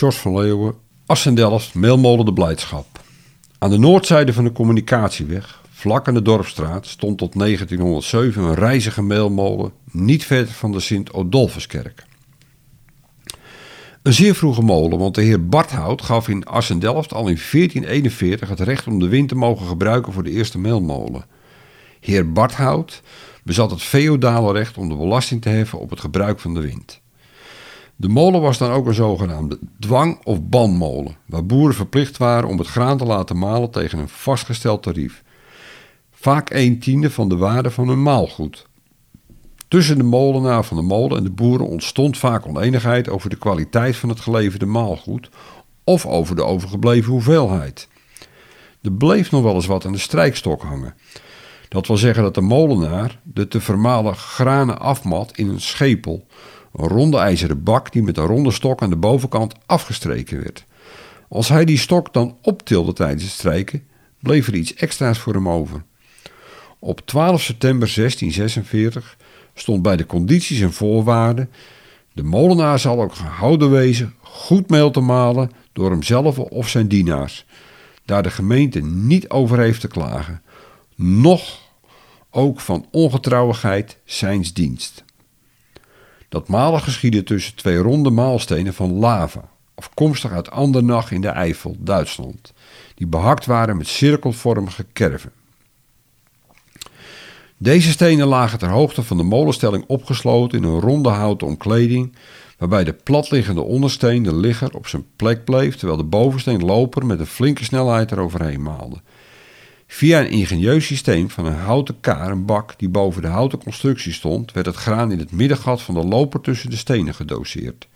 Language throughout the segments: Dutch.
Sjors van Leeuwen, Assendelft, Meelmolen de Blijdschap. Aan de noordzijde van de communicatieweg, vlak aan de Dorpstraat, stond tot 1907 een reizige meelmolen niet ver van de Sint-Odolfuskerk. Een zeer vroege molen, want de heer Barthout gaf in Assendelft al in 1441 het recht om de wind te mogen gebruiken voor de eerste meelmolen. Heer Barthout bezat het feodale recht om de belasting te heffen op het gebruik van de wind. De molen was dan ook een zogenaamde dwang- of banmolen, waar boeren verplicht waren om het graan te laten malen tegen een vastgesteld tarief. Vaak een tiende van de waarde van hun maalgoed. Tussen de molenaar van de molen en de boeren ontstond vaak oneenigheid over de kwaliteit van het geleverde maalgoed of over de overgebleven hoeveelheid. Er bleef nog wel eens wat aan de strijkstok hangen. Dat wil zeggen dat de molenaar de te vermalen granen afmat in een schepel, een ronde ijzeren bak die met een ronde stok aan de bovenkant afgestreken werd. Als hij die stok dan optilde tijdens het strijken, bleef er iets extra's voor hem over. Op 12 september 1646 stond bij de condities en voorwaarden: de molenaar zal ook gehouden wezen goed meel te malen door hemzelf of zijn dienaars, daar de gemeente niet over heeft te klagen, noch ook van ongetrouwigheid zijns dienst. Dat malen geschiedde tussen twee ronde maalstenen van lava, afkomstig uit Andernach in de Eifel, Duitsland, die behakt waren met cirkelvormige kerven. Deze stenen lagen ter hoogte van de molenstelling opgesloten in een ronde houten omkleding, waarbij de platliggende ondersteen de ligger op zijn plek bleef, terwijl de bovensteen loper met een flinke snelheid eroverheen maalde. Via een ingenieus systeem van een houten karenbak die boven de houten constructie stond, werd het graan in het middengat van de loper tussen de stenen gedoseerd.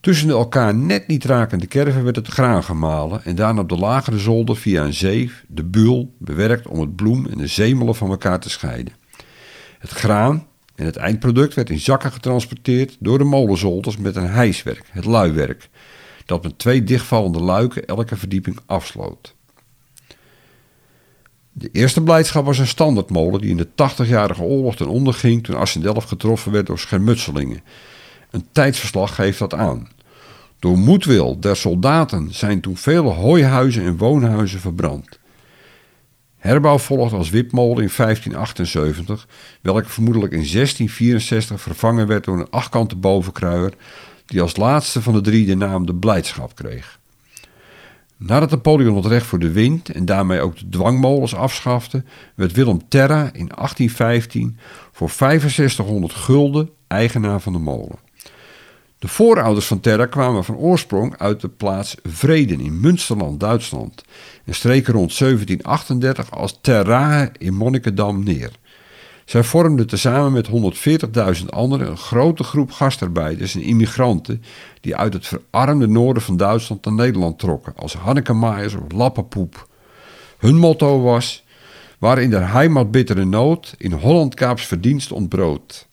Tussen de elkaar net niet rakende kerven werd het graan gemalen en daarna op de lagere zolder via een zeef, de buul, bewerkt om het bloem en de zemelen van elkaar te scheiden. Het graan en het eindproduct werd in zakken getransporteerd door de molenzolders met een hijswerk, het luiwerk, dat met twee dichtvallende luiken elke verdieping afsloot. De eerste blijdschap was een standaardmolen die in de 80-jarige oorlog ten onder ging toen Assendelft getroffen werd door schermutselingen. Een tijdsverslag geeft dat aan. Door moedwil der soldaten zijn toen vele hooihuizen en woonhuizen verbrand. Herbouw volgde als wipmolen in 1578, welke vermoedelijk in 1664 vervangen werd door een achtkante bovenkruier, die als laatste van de drie de naam de Blijdschap kreeg. Nadat Napoleon het recht voor de wind en daarmee ook de dwangmolens afschafte, werd Willem Terra in 1815 voor 6500 gulden eigenaar van de molen. De voorouders van Terra kwamen van oorsprong uit de plaats Vreden in Münsterland, Duitsland, en streken rond 1738 als Terrae in Monnikendam neer. Zij vormden tezamen met 140.000 anderen een grote groep gastarbeiders en immigranten die uit het verarmde noorden van Duitsland naar Nederland trokken, als Hannekemaaiers of Lappenpoep. Hun motto was: waar in der heimat bittere nood, in Holland kaaps verdienst ontbrood.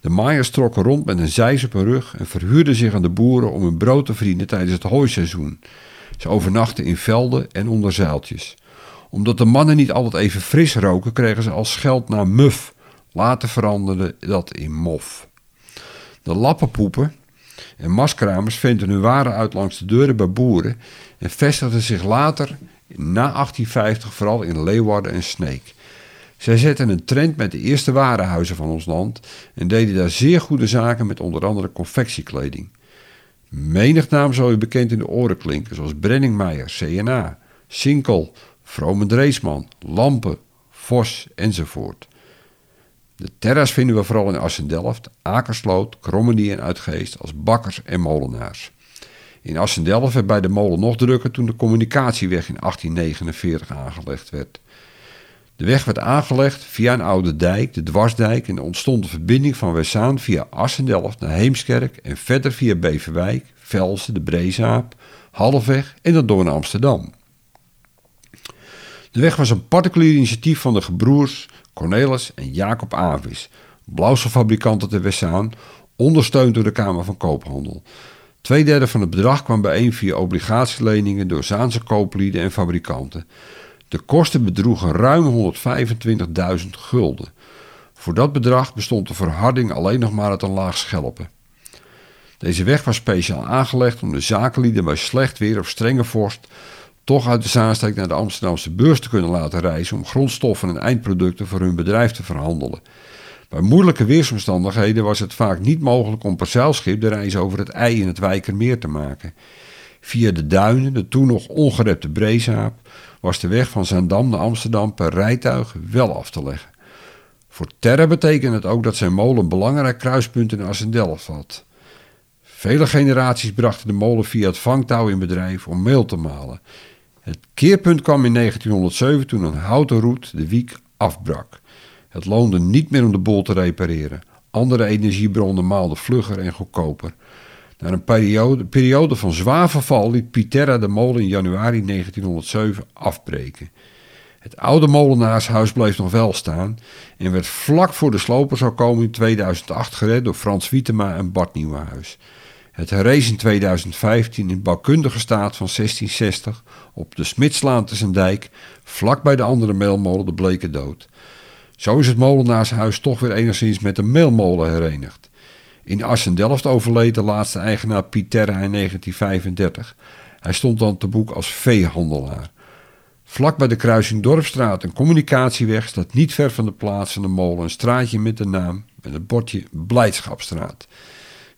De maaiers trokken rond met een zeis op hun rug en verhuurden zich aan de boeren om hun brood te verdienen tijdens het hooiseizoen. Ze overnachten in velden en onder zeiltjes omdat de mannen niet altijd even fris roken, kregen ze als geld naar muf. Later veranderde dat in mof. De lappenpoepen en maskramers venden hun waren uit langs de deuren bij boeren en vestigden zich later, na 1850, vooral in Leeuwarden en Sneek. Zij zetten een trend met de eerste warenhuizen van ons land en deden daar zeer goede zaken met onder andere confectiekleding. Menig naam zal u bekend in de oren klinken, zoals Brenningmeijer, CNA, Sinkel, Vrome Dreesman, Lampen, Vos enzovoort. De terras vinden we vooral in Assendelft, Akersloot, Krommenie en Uitgeest als bakkers en molenaars. In Assendelft werd bij de molen nog drukker toen de communicatieweg in 1849 aangelegd werd. De weg werd aangelegd via een oude dijk, de Dwarsdijk, en er ontstond de verbinding van Wessaan via Assendelft naar Heemskerk en verder via Beverwijk, Velsen, de Breezaap, Halfweg en dan door naar Amsterdam. De weg was een particulier initiatief van de gebroers Cornelis en Jacob Avis, blauwselfabrikanten te Wessaan, ondersteund door de Kamer van Koophandel. Tweederde van het bedrag kwam bijeen via obligatieleningen door Zaanse kooplieden en fabrikanten. De kosten bedroegen ruim 125.000 gulden. Voor dat bedrag bestond de verharding alleen nog maar uit een laag schelpen. Deze weg was speciaal aangelegd om de zakenlieden bij slecht weer of strenge vorst toch uit de Zaanstreek naar de Amsterdamse beurs te kunnen laten reizen om grondstoffen en eindproducten voor hun bedrijf te verhandelen. Bij moeilijke weersomstandigheden was het vaak niet mogelijk om per zeilschip de reis over het IJ in het Wijkermeer te maken. Via de duinen, de toen nog ongerepte Breezaap, was de weg van Zaandam naar Amsterdam per rijtuig wel af te leggen. Voor Terra betekende het ook dat zijn molen belangrijk kruispunt in Assendelft had. Vele generaties brachten de molen via het vangtouw in bedrijf om meel te malen. Het keerpunt kwam in 1907 toen een houten roet de wiek afbrak. Het loonde niet meer om de bol te repareren. Andere energiebronnen maalden vlugger en goedkoper. Na een periode, periode van zwaar verval liet Piterra de molen in januari 1907 afbreken. Het oude molenaarshuis bleef nog wel staan en werd vlak voor de sloper zou komen in 2008 gered door Frans Wietema en Bart Nieuwenhuis. Het herrees in 2015 in bouwkundige staat van 1660 op de Smidslaan tussen dijk, vlak bij de andere meelmolen de Bleke Dood. Zo is het molenaarshuis toch weer enigszins met de meelmolen herenigd. In Assendelft overleed de laatste eigenaar Pieterra in 1935. Hij stond dan te boek als veehandelaar. Vlak bij de kruising Dorpstraat en Communicatieweg staat niet ver van de plaats van de molen een straatje met de naam met het bordje Blijdschapstraat.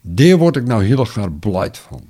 Daar word ik nou heel erg blij van.